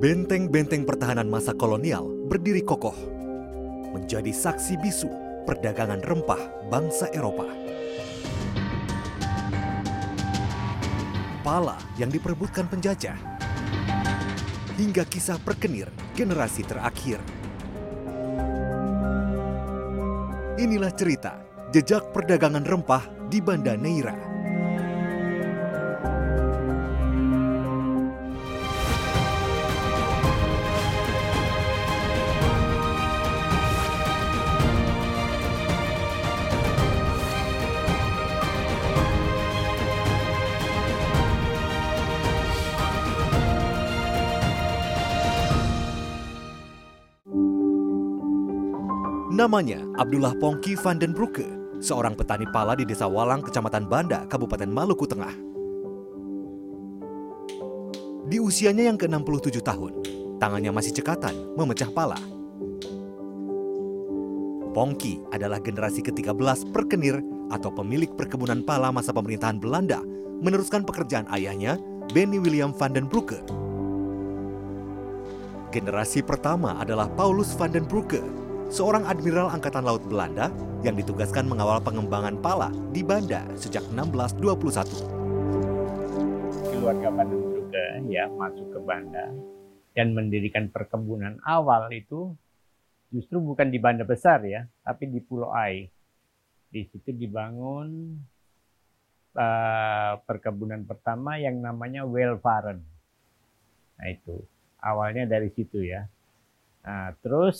Benteng-benteng pertahanan masa kolonial berdiri kokoh, menjadi saksi bisu perdagangan rempah bangsa Eropa. Pala yang diperebutkan penjajah, hingga kisah perkenir generasi terakhir. Inilah cerita jejak perdagangan rempah di Banda Neira. Namanya Abdullah Pongki van den Broeke, seorang petani pala di Desa Walang, Kecamatan Banda, Kabupaten Maluku Tengah. Di usianya yang ke-67 tahun, tangannya masih cekatan memecah pala. Pongki adalah generasi ke-13 perkenir atau pemilik perkebunan pala masa pemerintahan Belanda meneruskan pekerjaan ayahnya, Benny William van den Broeke. Generasi pertama adalah Paulus van den Broeke seorang admiral angkatan laut Belanda yang ditugaskan mengawal pengembangan pala di Banda sejak 1621. Keluarga Bandung juga ya masuk ke Banda dan mendirikan perkebunan awal itu justru bukan di Banda besar ya, tapi di Pulau Ai. Di situ dibangun uh, perkebunan pertama yang namanya Welfaren. Nah itu awalnya dari situ ya. Nah, terus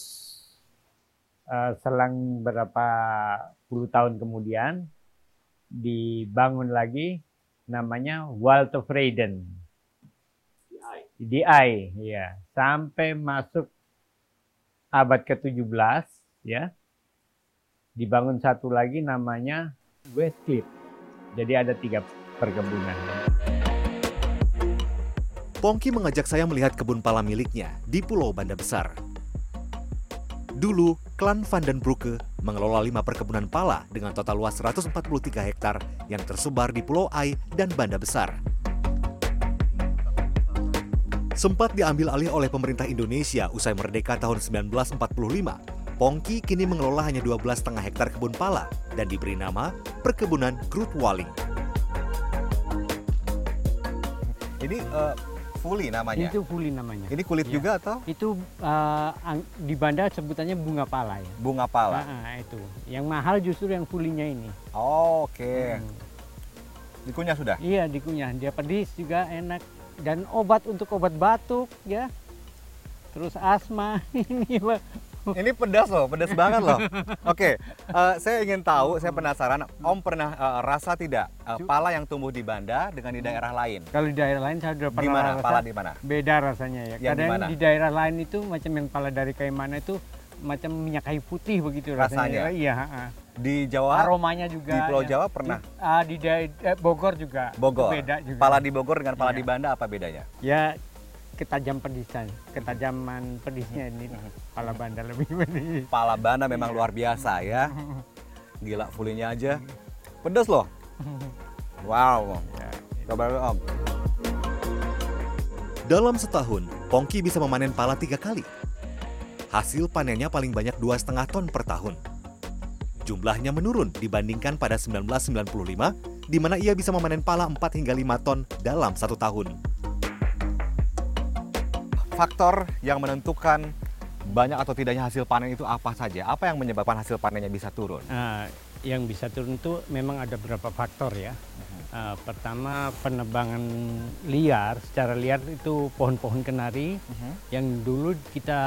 uh, selang berapa puluh tahun kemudian dibangun lagi namanya Walt of Raiden. DI, ya, sampai masuk abad ke-17 ya. Dibangun satu lagi namanya Westcliff. Jadi ada tiga perkebunan. Pongki mengajak saya melihat kebun pala miliknya di Pulau Banda Besar. Dulu, klan Van den Broeke mengelola lima perkebunan pala dengan total luas 143 hektar yang tersebar di Pulau Ai dan Banda Besar. Sempat diambil alih oleh pemerintah Indonesia usai merdeka tahun 1945, Pongki kini mengelola hanya 12,5 hektar kebun pala dan diberi nama Perkebunan Groot Waling. Ini uh, Fuli namanya. Itu fuli namanya. Ini kulit ya. juga atau? Itu uh, di Banda sebutannya bunga pala ya. Bunga pala. Nah, itu. Yang mahal justru yang fulinya ini. Oh, Oke. Okay. Hmm. Dikunyah sudah? Iya, dikunyah. Dia pedis juga enak dan obat untuk obat batuk ya. Terus asma ini ini pedas loh, pedas banget loh. Oke, okay, uh, eh, saya ingin tahu, saya penasaran, Om pernah uh, rasa tidak uh, pala yang tumbuh di Banda dengan di daerah lain? Kalau di daerah lain saya sudah pernah Di mana? Rasa, pala di mana? Beda rasanya ya. Yang Kadang di daerah lain itu macam yang pala dari kayu mana itu macam minyak kayu putih begitu rasanya. rasanya. Iya, Di Jawa aromanya juga. Di Pulau ya. Jawa pernah? Di, uh, di Bogor juga. Bogor. Beda juga. Pala di Bogor dengan pala iya. di Banda apa bedanya? Ya ketajam pedisan, ketajaman pedisnya ini pala banda lebih pedis. Pala banda memang luar biasa ya. Gila fulinya aja. Pedas loh. Wow. Coba Om. Dalam setahun, Pongki bisa memanen pala tiga kali. Hasil panennya paling banyak dua setengah ton per tahun. Jumlahnya menurun dibandingkan pada 1995, di mana ia bisa memanen pala 4 hingga 5 ton dalam satu tahun faktor yang menentukan banyak atau tidaknya hasil panen itu apa saja? Apa yang menyebabkan hasil panennya bisa turun? Uh, yang bisa turun itu memang ada beberapa faktor ya. Uh, pertama penebangan liar, secara liar itu pohon-pohon kenari uh -huh. yang dulu kita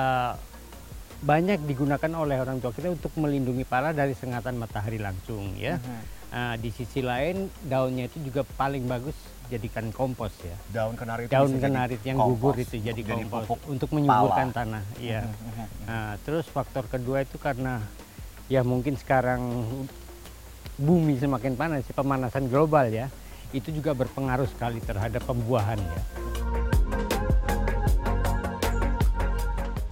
banyak digunakan oleh orang tua kita untuk melindungi pala dari sengatan matahari langsung ya. Uh -huh. uh, di sisi lain daunnya itu juga paling bagus jadikan kompos ya. Daun kenari itu daun kenari yang kompos. gugur itu jadi kompos jadi untuk menyuburkan pala. tanah. Iya. nah, terus faktor kedua itu karena ya mungkin sekarang bumi semakin panas, pemanasan global ya, itu juga berpengaruh sekali terhadap pembuahan ya.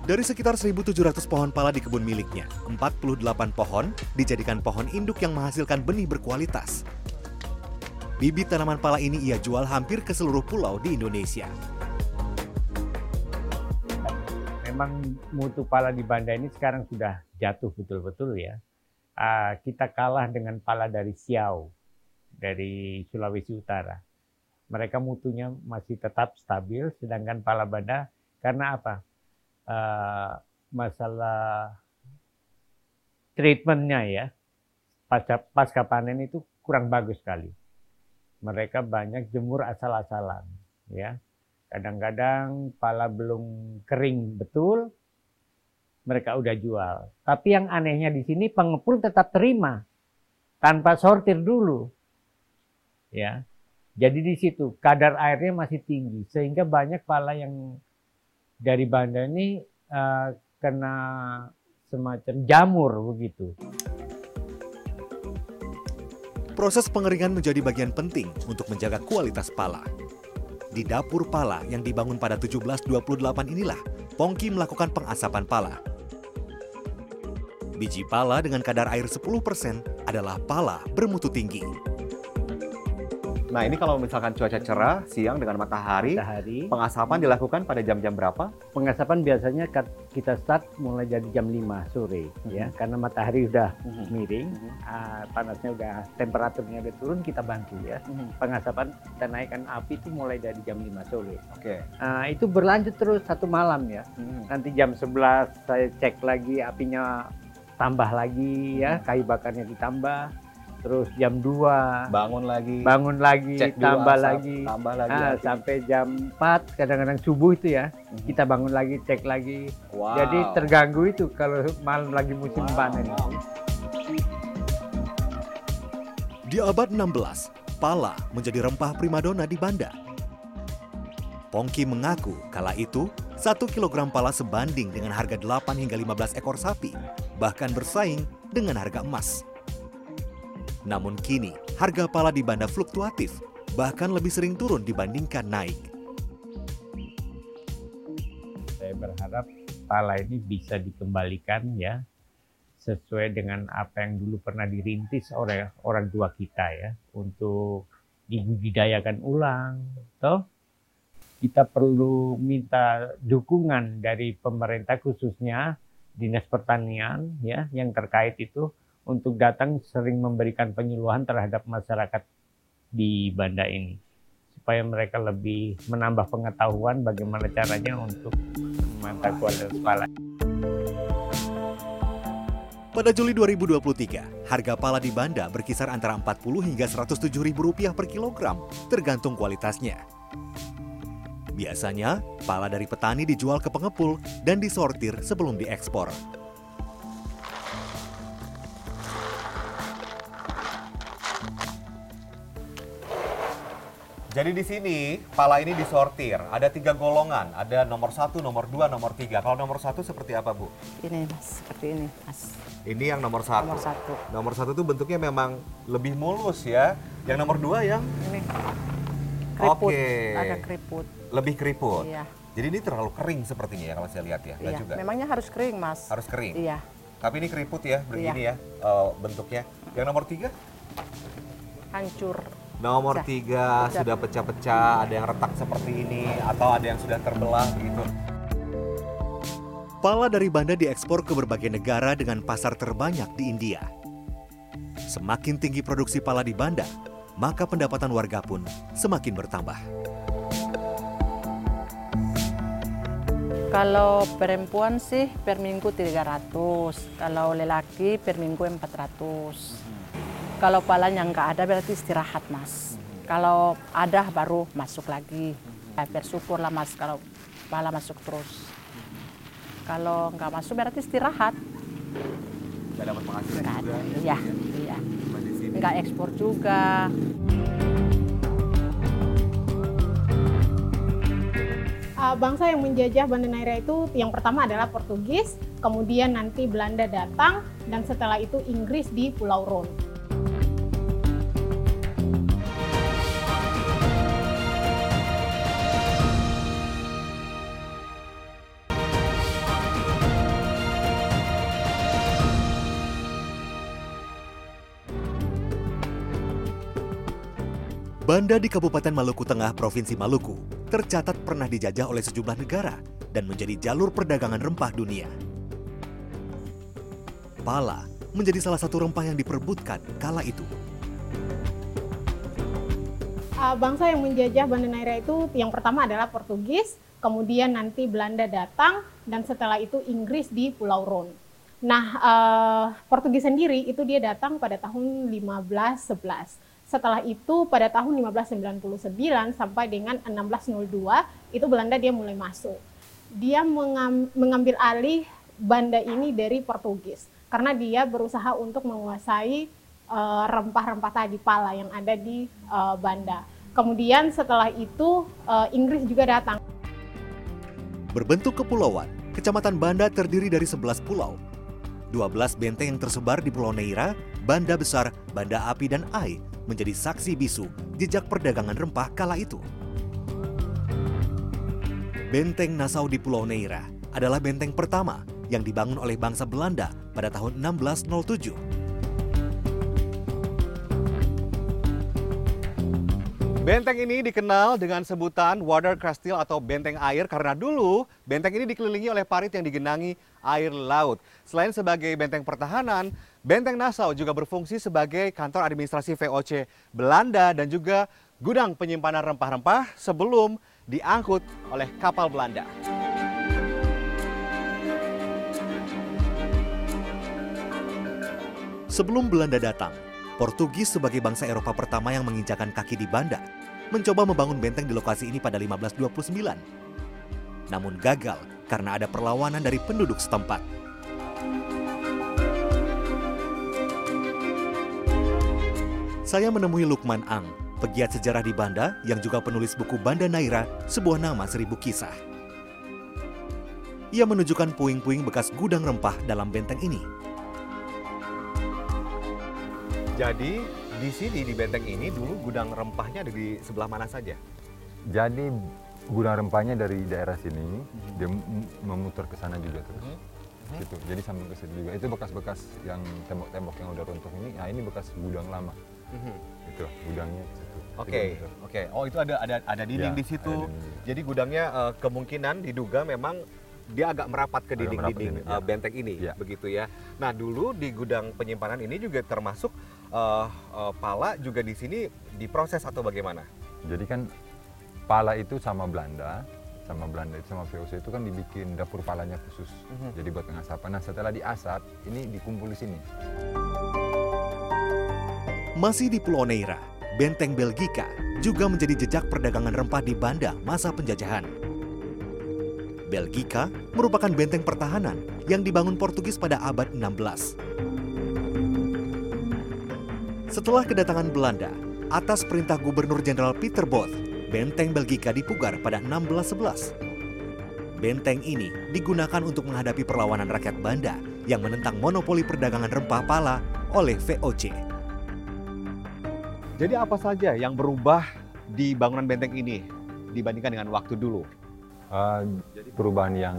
Dari sekitar 1.700 pohon pala di kebun miliknya, 48 pohon dijadikan pohon induk yang menghasilkan benih berkualitas. Bibit tanaman pala ini ia jual hampir ke seluruh pulau di Indonesia. memang mutu pala di Banda ini sekarang sudah jatuh betul-betul ya. Uh, kita kalah dengan pala dari Siau, dari Sulawesi Utara. Mereka mutunya masih tetap stabil, sedangkan pala Banda karena apa? Uh, masalah treatmentnya ya, pasca, pasca panen itu kurang bagus sekali. Mereka banyak jemur asal-asalan, ya Kadang-kadang pala belum kering betul, mereka udah jual. Tapi yang anehnya di sini pengepul tetap terima tanpa sortir dulu. Ya. Jadi di situ kadar airnya masih tinggi sehingga banyak pala yang dari Banda ini uh, kena semacam jamur begitu. Proses pengeringan menjadi bagian penting untuk menjaga kualitas pala. Di dapur pala yang dibangun pada 1728 inilah, Pongki melakukan pengasapan pala. Biji pala dengan kadar air 10% adalah pala bermutu tinggi. Nah ini kalau misalkan cuaca cerah, siang dengan matahari, matahari. pengasapan dilakukan pada jam-jam berapa? Pengasapan biasanya kita start mulai dari jam 5 sore, mm-hmm. ya, karena matahari udah mm-hmm. miring, mm-hmm. Uh, panasnya udah, temperaturnya udah turun, kita bantu ya. Mm-hmm. Pengasapan kita naikkan api itu mulai dari jam 5 sore. Oke. Okay. Uh, itu berlanjut terus satu malam ya. Mm-hmm. Nanti jam 11 saya cek lagi apinya tambah lagi ya, kayu bakarnya ditambah terus jam 2 bangun lagi bangun lagi Cek tambah dulu, lagi tambah lagi, nah, lagi sampai jam 4 kadang-kadang subuh itu ya hmm. kita bangun lagi cek lagi wow. jadi terganggu itu kalau malam lagi musim wow. panen di abad 16 pala menjadi rempah primadona di Banda Pongki mengaku kala itu satu kilogram pala sebanding dengan harga 8 hingga 15 ekor sapi, bahkan bersaing dengan harga emas. Namun kini, harga pala di Banda fluktuatif, bahkan lebih sering turun dibandingkan naik. Saya berharap pala ini bisa dikembalikan ya, sesuai dengan apa yang dulu pernah dirintis oleh orang tua kita ya, untuk dibudidayakan ulang. Toh, kita perlu minta dukungan dari pemerintah khususnya dinas pertanian ya yang terkait itu untuk datang sering memberikan penyuluhan terhadap masyarakat di Banda ini supaya mereka lebih menambah pengetahuan bagaimana caranya untuk memantau kualitas pala. Pada Juli 2023, harga pala di Banda berkisar antara 40 hingga 107 ribu rupiah per kilogram, tergantung kualitasnya. Biasanya, pala dari petani dijual ke pengepul dan disortir sebelum diekspor. Jadi di sini pala ini disortir. Ada tiga golongan. Ada nomor satu, nomor dua, nomor tiga. Kalau nomor satu seperti apa bu? Ini mas, seperti ini mas. Ini yang nomor satu. Nomor satu. Nomor satu itu bentuknya memang lebih mulus ya. Yang nomor dua yang? Ini keriput. Oke. Okay. Ada keriput. Lebih keriput. Iya. Jadi ini terlalu kering sepertinya ya kalau saya lihat ya. Iya. juga. Memangnya harus kering mas. Harus kering. Iya. Tapi ini keriput ya, begini iya. ya uh, bentuknya. Yang nomor tiga? Hancur Nomor tiga sudah pecah-pecah, ada yang retak seperti ini, atau ada yang sudah terbelah begitu. Pala dari Banda diekspor ke berbagai negara dengan pasar terbanyak di India. Semakin tinggi produksi pala di Banda, maka pendapatan warga pun semakin bertambah. Kalau perempuan sih per minggu 300, kalau lelaki per minggu 400. Kalau palanya nggak ada berarti istirahat mas. Kalau ada baru masuk lagi. Ya, bersyukur lah mas kalau pala masuk terus. Kalau nggak masuk berarti istirahat. Nggak dapat penghasilan nggak juga. Iya, iya. Nggak ekspor juga. Uh, bangsa yang menjajah Banda Neira itu yang pertama adalah Portugis, kemudian nanti Belanda datang, dan setelah itu Inggris di Pulau Rhone. Banda di Kabupaten Maluku Tengah, Provinsi Maluku, tercatat pernah dijajah oleh sejumlah negara, dan menjadi jalur perdagangan rempah dunia. Pala menjadi salah satu rempah yang diperebutkan kala itu. Uh, bangsa yang menjajah Banda Neira itu yang pertama adalah Portugis, kemudian nanti Belanda datang, dan setelah itu Inggris di Pulau Ron. Nah, uh, Portugis sendiri itu dia datang pada tahun 1511. Setelah itu pada tahun 1599 sampai dengan 1602 itu Belanda dia mulai masuk. Dia mengam, mengambil alih banda ini dari Portugis karena dia berusaha untuk menguasai eh, rempah-rempah uh, tadi pala yang ada di uh, Banda. Kemudian setelah itu uh, Inggris juga datang. Berbentuk kepulauan, Kecamatan Banda terdiri dari 11 pulau. 12 benteng yang tersebar di Pulau Neira, Banda Besar, Banda Api, dan Ai menjadi saksi bisu jejak perdagangan rempah kala itu. Benteng Nassau di Pulau Neira adalah benteng pertama yang dibangun oleh bangsa Belanda pada tahun 1607. Benteng ini dikenal dengan sebutan water castle atau benteng air karena dulu benteng ini dikelilingi oleh parit yang digenangi air laut. Selain sebagai benteng pertahanan, benteng Nassau juga berfungsi sebagai kantor administrasi VOC Belanda dan juga gudang penyimpanan rempah-rempah sebelum diangkut oleh kapal Belanda. Sebelum Belanda datang, Portugis sebagai bangsa Eropa pertama yang menginjakan kaki di Banda mencoba membangun benteng di lokasi ini pada 1529. Namun gagal karena ada perlawanan dari penduduk setempat. Saya menemui Lukman Ang, pegiat sejarah di Banda yang juga penulis buku Banda Naira, sebuah nama seribu kisah. Ia menunjukkan puing-puing bekas gudang rempah dalam benteng ini. Jadi di sini di benteng ini dulu gudang rempahnya ada di sebelah mana saja? Jadi gudang rempahnya dari daerah sini hmm. dia memutar ke sana juga terus. Hmm. Gitu. Jadi sampai ke situ juga. Itu bekas-bekas yang tembok-tembok yang udah runtuh ini. Nah, ini bekas gudang lama. Hmm. Itu gudangnya situ. Oke, okay. oke. Okay. Oh, itu ada ada ada dinding ya, di situ. Dinding. Jadi gudangnya uh, kemungkinan diduga memang dia agak merapat ke dinding-dinding uh, benteng ini, ya. begitu ya. Nah, dulu di gudang penyimpanan ini juga termasuk uh, uh, pala juga di sini diproses atau bagaimana? Jadi kan pala itu sama Belanda, sama Belanda itu sama VOC itu kan dibikin dapur palanya khusus. Mhm. -huh. Jadi buat pengasapan. Nah setelah diasap, ini dikumpul di sini. Masih di Pulau Neira, Benteng Belgika juga menjadi jejak perdagangan rempah di Banda masa penjajahan. Belgika merupakan benteng pertahanan yang dibangun Portugis pada abad 16. Setelah kedatangan Belanda, atas perintah Gubernur Jenderal Peter Both, benteng Belgika dipugar pada 1611. Benteng ini digunakan untuk menghadapi perlawanan rakyat Banda yang menentang monopoli perdagangan rempah pala oleh VOC. Jadi apa saja yang berubah di bangunan benteng ini dibandingkan dengan waktu dulu? Uh, jadi perubahan yang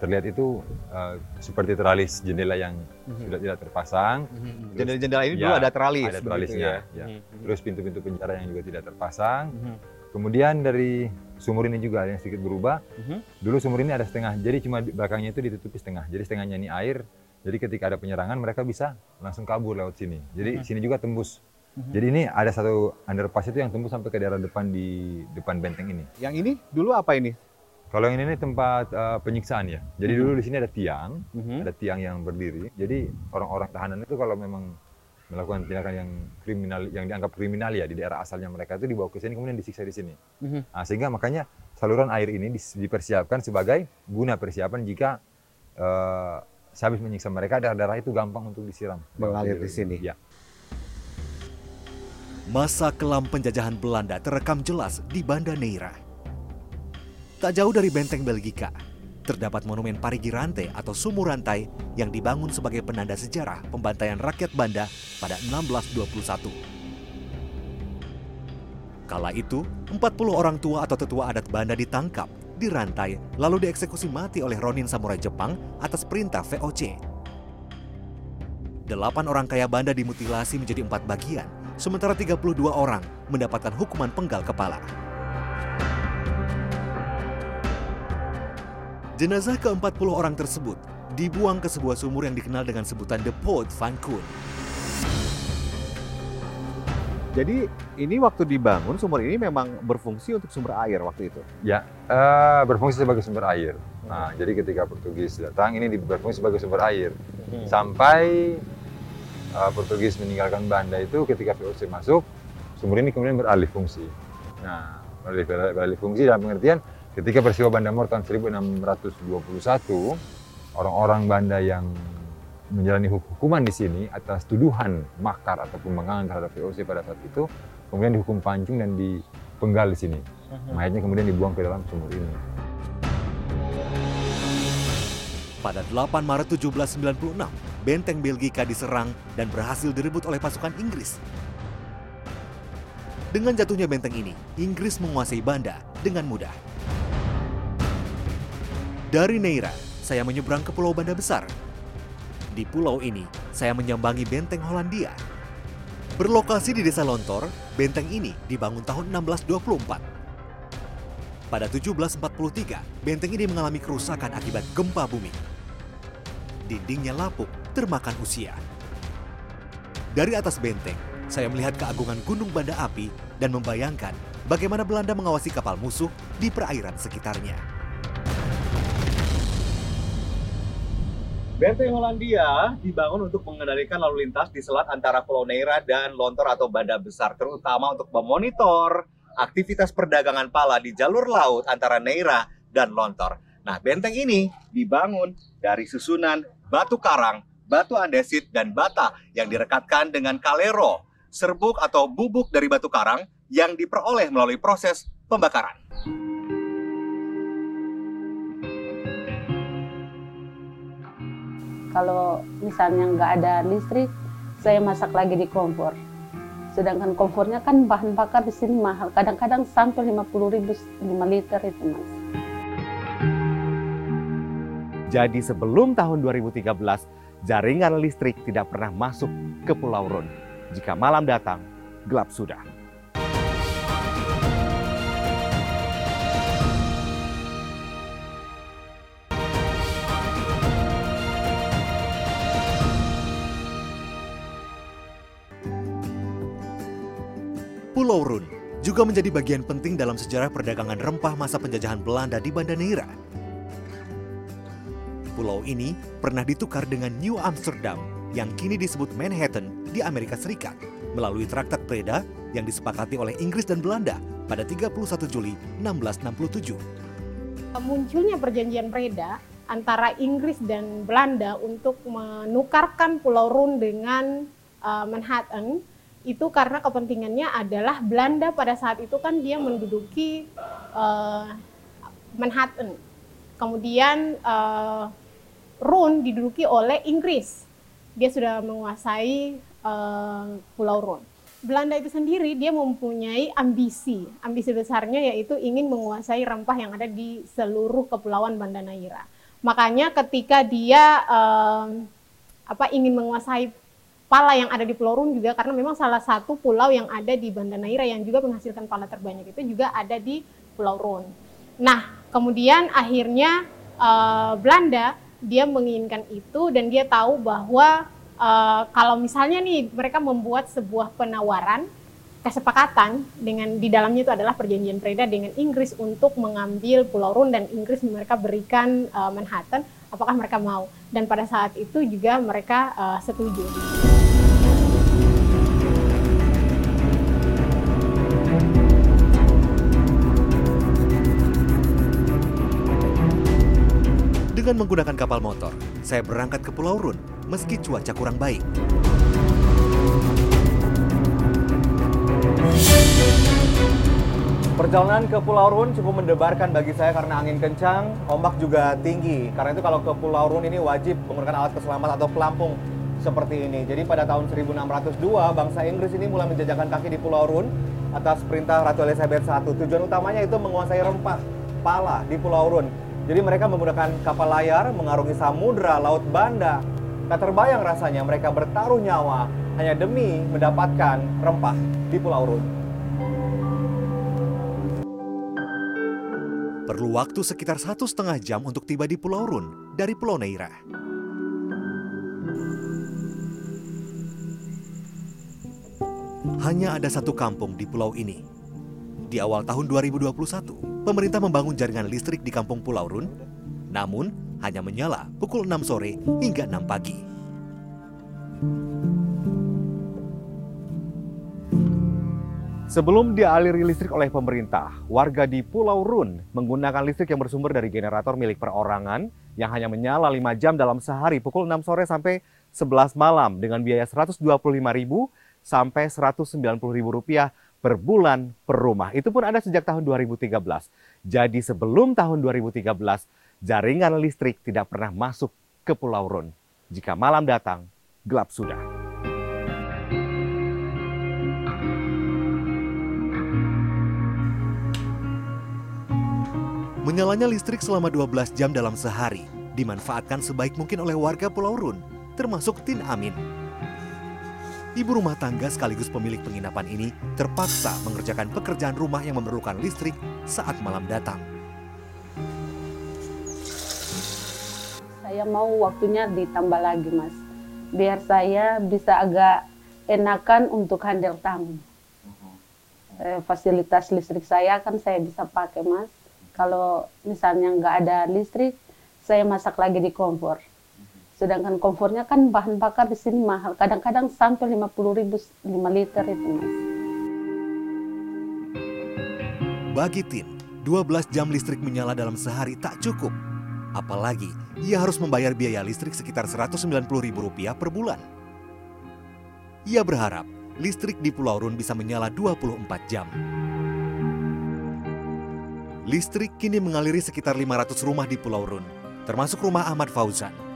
terlihat itu uh, seperti teralis jendela yang mm-hmm. sudah tidak terpasang. Mm-hmm. Jendela-jendela ini ya, dulu ada teralis. Ada teralisnya. Ya. ya. Mm-hmm. Terus pintu-pintu penjara yang juga tidak terpasang. Mm-hmm. Kemudian dari sumur ini juga ada yang sedikit berubah. Mm-hmm. Dulu sumur ini ada setengah, jadi cuma belakangnya itu ditutupi setengah. Jadi setengahnya ini air. Jadi ketika ada penyerangan mereka bisa langsung kabur lewat sini. Jadi mm-hmm. sini juga tembus. Mm-hmm. Jadi ini ada satu underpass itu yang tembus sampai ke daerah depan di depan benteng ini. Yang ini dulu apa ini? Kalau yang ini tempat uh, penyiksaan ya. Jadi hmm. dulu di sini ada tiang, hmm. ada tiang yang berdiri. Jadi orang-orang tahanan itu kalau memang melakukan tindakan yang kriminal, yang dianggap kriminal ya di daerah asalnya mereka itu dibawa ke sini kemudian disiksa di sini. Hmm. Nah, sehingga makanya saluran air ini dipersiapkan sebagai guna persiapan jika uh, sehabis menyiksa mereka darah-darah itu gampang untuk disiram. Mengalir di sini. Ya. Masa kelam penjajahan Belanda terekam jelas di Banda Neira. Tak jauh dari benteng Belgika, terdapat monumen Parigi Rante atau sumur rantai yang dibangun sebagai penanda sejarah pembantaian rakyat Banda pada 1621. Kala itu, 40 orang tua atau tetua adat Banda ditangkap, dirantai, lalu dieksekusi mati oleh Ronin Samurai Jepang atas perintah VOC. Delapan orang kaya Banda dimutilasi menjadi empat bagian, sementara 32 orang mendapatkan hukuman penggal kepala. Jenazah ke-40 orang tersebut dibuang ke sebuah sumur yang dikenal dengan sebutan The Pot Van Koon. Jadi ini waktu dibangun sumur ini memang berfungsi untuk sumber air waktu itu. Ya, eh, berfungsi sebagai sumber air. Nah, jadi ketika Portugis datang ini berfungsi sebagai sumber air. Sampai eh, Portugis meninggalkan Banda itu ketika VOC masuk, sumur ini kemudian beralih fungsi. Nah, beralih, beralih fungsi dalam pengertian ketika peristiwa Banda Mor tahun 1621, orang-orang Banda yang menjalani huk- hukuman di sini atas tuduhan makar atau pembangkangan terhadap VOC pada saat itu, kemudian dihukum pancung dan dipenggal di sini. Mayatnya kemudian dibuang ke dalam sumur ini. Pada 8 Maret 1796, benteng Belgika diserang dan berhasil direbut oleh pasukan Inggris. Dengan jatuhnya benteng ini, Inggris menguasai Banda dengan mudah. Dari Neira, saya menyeberang ke Pulau Banda Besar. Di pulau ini, saya menyambangi benteng Hollandia. Berlokasi di desa Lontor, benteng ini dibangun tahun 1624. Pada 1743, benteng ini mengalami kerusakan akibat gempa bumi. Dindingnya lapuk, termakan usia. Dari atas benteng, saya melihat keagungan Gunung Banda Api dan membayangkan bagaimana Belanda mengawasi kapal musuh di perairan sekitarnya. Benteng Hollandia dibangun untuk mengendalikan lalu lintas di selat antara Pulau Neira dan Lontor atau Banda Besar, terutama untuk memonitor aktivitas perdagangan pala di jalur laut antara Neira dan Lontor. Nah, benteng ini dibangun dari susunan batu karang, batu andesit, dan bata yang direkatkan dengan kalero, serbuk atau bubuk dari batu karang yang diperoleh melalui proses pembakaran. Kalau misalnya nggak ada listrik, saya masak lagi di kompor. Sedangkan kompornya kan bahan bakar di sini mahal. Kadang-kadang sampai 50 ribu 5 liter itu mas. Jadi sebelum tahun 2013, jaringan listrik tidak pernah masuk ke Pulau Run. Jika malam datang, gelap sudah. Pulau Run juga menjadi bagian penting dalam sejarah perdagangan rempah masa penjajahan Belanda di Banda Neira. Pulau ini pernah ditukar dengan New Amsterdam yang kini disebut Manhattan di Amerika Serikat melalui Traktat Preda yang disepakati oleh Inggris dan Belanda pada 31 Juli 1667. munculnya perjanjian Preda antara Inggris dan Belanda untuk menukarkan Pulau Run dengan uh, Manhattan itu karena kepentingannya adalah Belanda pada saat itu kan dia menduduki uh, Manhattan. Kemudian uh, Run diduduki oleh Inggris. Dia sudah menguasai uh, Pulau Run. Belanda itu sendiri dia mempunyai ambisi. Ambisi besarnya yaitu ingin menguasai rempah yang ada di seluruh kepulauan Banda Neira. Makanya ketika dia um, apa ingin menguasai pala yang ada di Pulau Run juga karena memang salah satu pulau yang ada di Banda Neira yang juga menghasilkan pala terbanyak itu juga ada di Pulau Run. Nah, kemudian akhirnya uh, Belanda dia menginginkan itu dan dia tahu bahwa uh, kalau misalnya nih mereka membuat sebuah penawaran kesepakatan dengan di dalamnya itu adalah perjanjian Preda dengan Inggris untuk mengambil Pulau Run dan Inggris mereka berikan uh, Manhattan apakah mereka mau dan pada saat itu juga mereka uh, setuju. Dengan menggunakan kapal motor, saya berangkat ke Pulau Run meski cuaca kurang baik. Perjalanan ke Pulau Run cukup mendebarkan bagi saya karena angin kencang, ombak juga tinggi. Karena itu kalau ke Pulau Run ini wajib menggunakan alat keselamatan atau pelampung seperti ini. Jadi pada tahun 1602 bangsa Inggris ini mulai menjajakan kaki di Pulau Run atas perintah Ratu Elizabeth I. Tujuan utamanya itu menguasai rempah pala di Pulau Run. Jadi mereka menggunakan kapal layar mengarungi samudra laut Banda. Tak terbayang rasanya mereka bertaruh nyawa hanya demi mendapatkan rempah di Pulau Run. Perlu waktu sekitar satu setengah jam untuk tiba di Pulau Run dari Pulau Neira. Hanya ada satu kampung di pulau ini. Di awal tahun 2021, pemerintah membangun jaringan listrik di kampung Pulau Run, namun hanya menyala pukul 6 sore hingga 6 pagi. Sebelum dialiri listrik oleh pemerintah, warga di Pulau Run menggunakan listrik yang bersumber dari generator milik perorangan yang hanya menyala 5 jam dalam sehari pukul 6 sore sampai 11 malam dengan biaya 125.000 sampai 190.000 rupiah per bulan per rumah. Itu pun ada sejak tahun 2013. Jadi sebelum tahun 2013, jaringan listrik tidak pernah masuk ke Pulau Run. Jika malam datang, gelap sudah. Menyalanya listrik selama 12 jam dalam sehari dimanfaatkan sebaik mungkin oleh warga Pulau Run, termasuk Tin Amin. Ibu rumah tangga sekaligus pemilik penginapan ini terpaksa mengerjakan pekerjaan rumah yang memerlukan listrik saat malam datang. Saya mau waktunya ditambah lagi, Mas. Biar saya bisa agak enakan untuk handle tamu. Eh, fasilitas listrik saya kan saya bisa pakai, Mas kalau misalnya nggak ada listrik, saya masak lagi di kompor. Sedangkan kompornya kan bahan bakar di sini mahal. Kadang-kadang sampai 50 ribu 5 liter itu mas. Bagi Tin, 12 jam listrik menyala dalam sehari tak cukup. Apalagi ia harus membayar biaya listrik sekitar Rp190.000 per bulan. Ia berharap listrik di Pulau Run bisa menyala 24 jam. Listrik kini mengaliri sekitar 500 rumah di Pulau Run, termasuk rumah Ahmad Fauzan.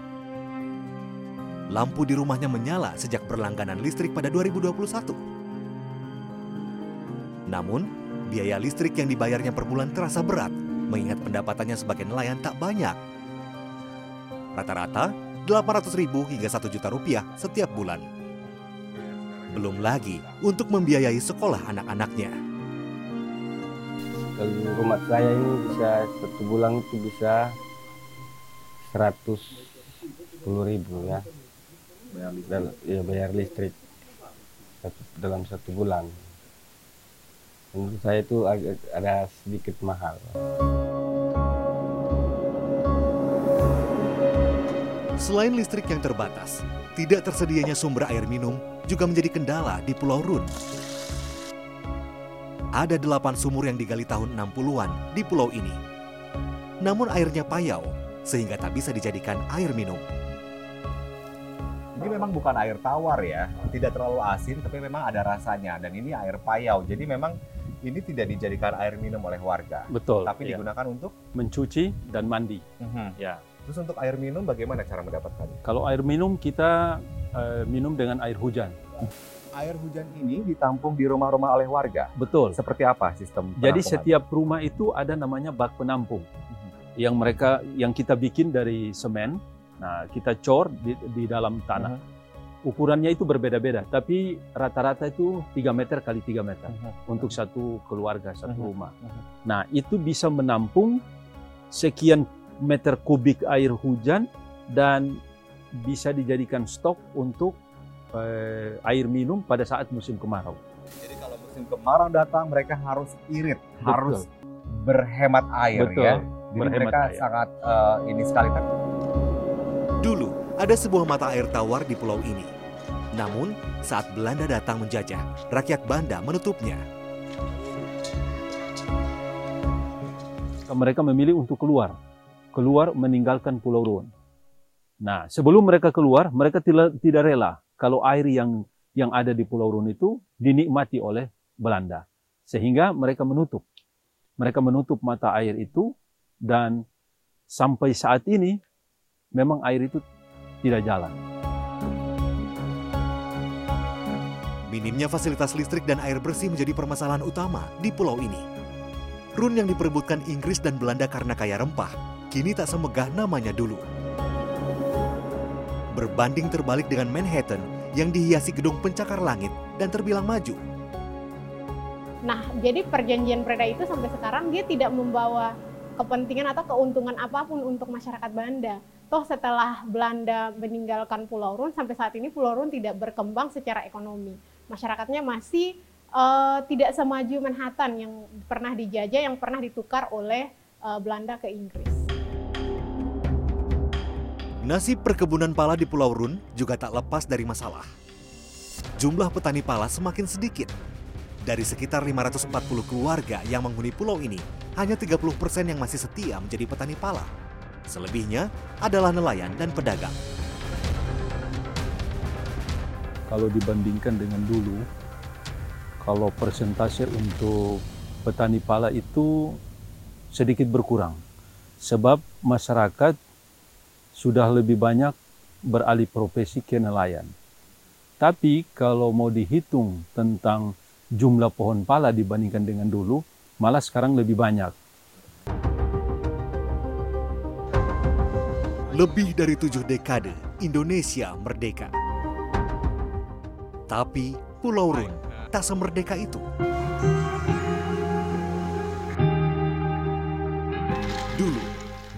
Lampu di rumahnya menyala sejak berlangganan listrik pada 2021. Namun, biaya listrik yang dibayarnya per bulan terasa berat, mengingat pendapatannya sebagai nelayan tak banyak. Rata-rata 800 ribu hingga 1 juta rupiah setiap bulan. Belum lagi untuk membiayai sekolah anak-anaknya kalau rumah saya ini bisa satu bulan itu bisa seratus puluh ribu ya bayar listrik. ya bayar listrik satu, dalam satu bulan menurut saya itu agak ada sedikit mahal Selain listrik yang terbatas, tidak tersedianya sumber air minum juga menjadi kendala di Pulau Run ada delapan sumur yang digali tahun 60-an di pulau ini. Namun airnya payau, sehingga tak bisa dijadikan air minum. Ini memang bukan air tawar ya, tidak terlalu asin, tapi memang ada rasanya. Dan ini air payau, jadi memang ini tidak dijadikan air minum oleh warga. Betul. Tapi ya. digunakan untuk mencuci dan mandi. Mhm. Ya. Terus untuk air minum bagaimana cara mendapatkannya? Kalau air minum kita uh, minum dengan air hujan air hujan ini ditampung di rumah-rumah oleh warga. Betul. Seperti apa sistem Jadi setiap rumah itu ada namanya bak penampung. Mhm. Yang mereka yang kita bikin dari semen. Nah, kita cor di, di dalam tanah. Uh-huh. Ukurannya itu berbeda-beda, tapi rata-rata itu 3 meter kali 3 meter uh-huh. untuk satu keluarga, satu uh-huh. rumah. Uh-huh. Nah, itu bisa menampung sekian meter kubik air hujan dan bisa dijadikan stok untuk eh, air minum pada saat musim kemarau. Jadi kalau musim kemarau datang mereka harus irit, Betul. harus berhemat air Betul. ya. Jadi berhemat mereka air. sangat uh, ini sekali kan. Dulu ada sebuah mata air tawar di pulau ini. Namun saat Belanda datang menjajah, rakyat Banda menutupnya. Mereka memilih untuk keluar, keluar meninggalkan Pulau Ruan. Nah, sebelum mereka keluar, mereka tidak, tidak rela kalau air yang yang ada di Pulau Run itu dinikmati oleh Belanda. Sehingga mereka menutup. Mereka menutup mata air itu dan sampai saat ini memang air itu tidak jalan. Minimnya fasilitas listrik dan air bersih menjadi permasalahan utama di pulau ini. Run yang diperebutkan Inggris dan Belanda karena kaya rempah, kini tak semegah namanya dulu berbanding terbalik dengan Manhattan yang dihiasi gedung pencakar langit dan terbilang maju. Nah, jadi perjanjian Preda itu sampai sekarang dia tidak membawa kepentingan atau keuntungan apa pun untuk masyarakat Banda. Toh setelah Belanda meninggalkan Pulau Rune sampai saat ini Pulau Rune tidak berkembang secara ekonomi. Masyarakatnya masih uh, tidak semaju Manhattan yang pernah dijajah, yang pernah ditukar oleh uh, Belanda ke Inggris. Nasib perkebunan pala di Pulau Rune juga tak lepas dari masalah. Jumlah petani pala semakin sedikit. Dari sekitar 540 keluarga yang menghuni pulau ini, hanya 30 persen yang masih setia menjadi petani pala. Selebihnya adalah nelayan dan pedagang. Kalau dibandingkan dengan dulu, kalau persentase untuk petani pala itu sedikit berkurang. Sebab masyarakat sudah lebih banyak beralih profesi ke nelayan. Tapi kalau mau dihitung tentang jumlah pohon pala dibandingkan dengan dulu, malah sekarang lebih banyak. Lebih dari tujuh dekade Indonesia merdeka. Tapi Pulau Rune tak semerdeka itu. Dulu,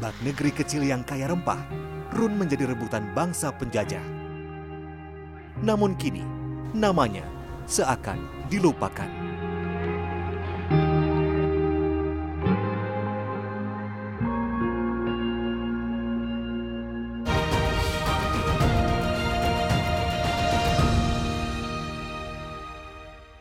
bak negeri kecil yang kaya rempah Run menjadi rebutan bangsa penjajah. Namun kini, namanya seakan dilupakan.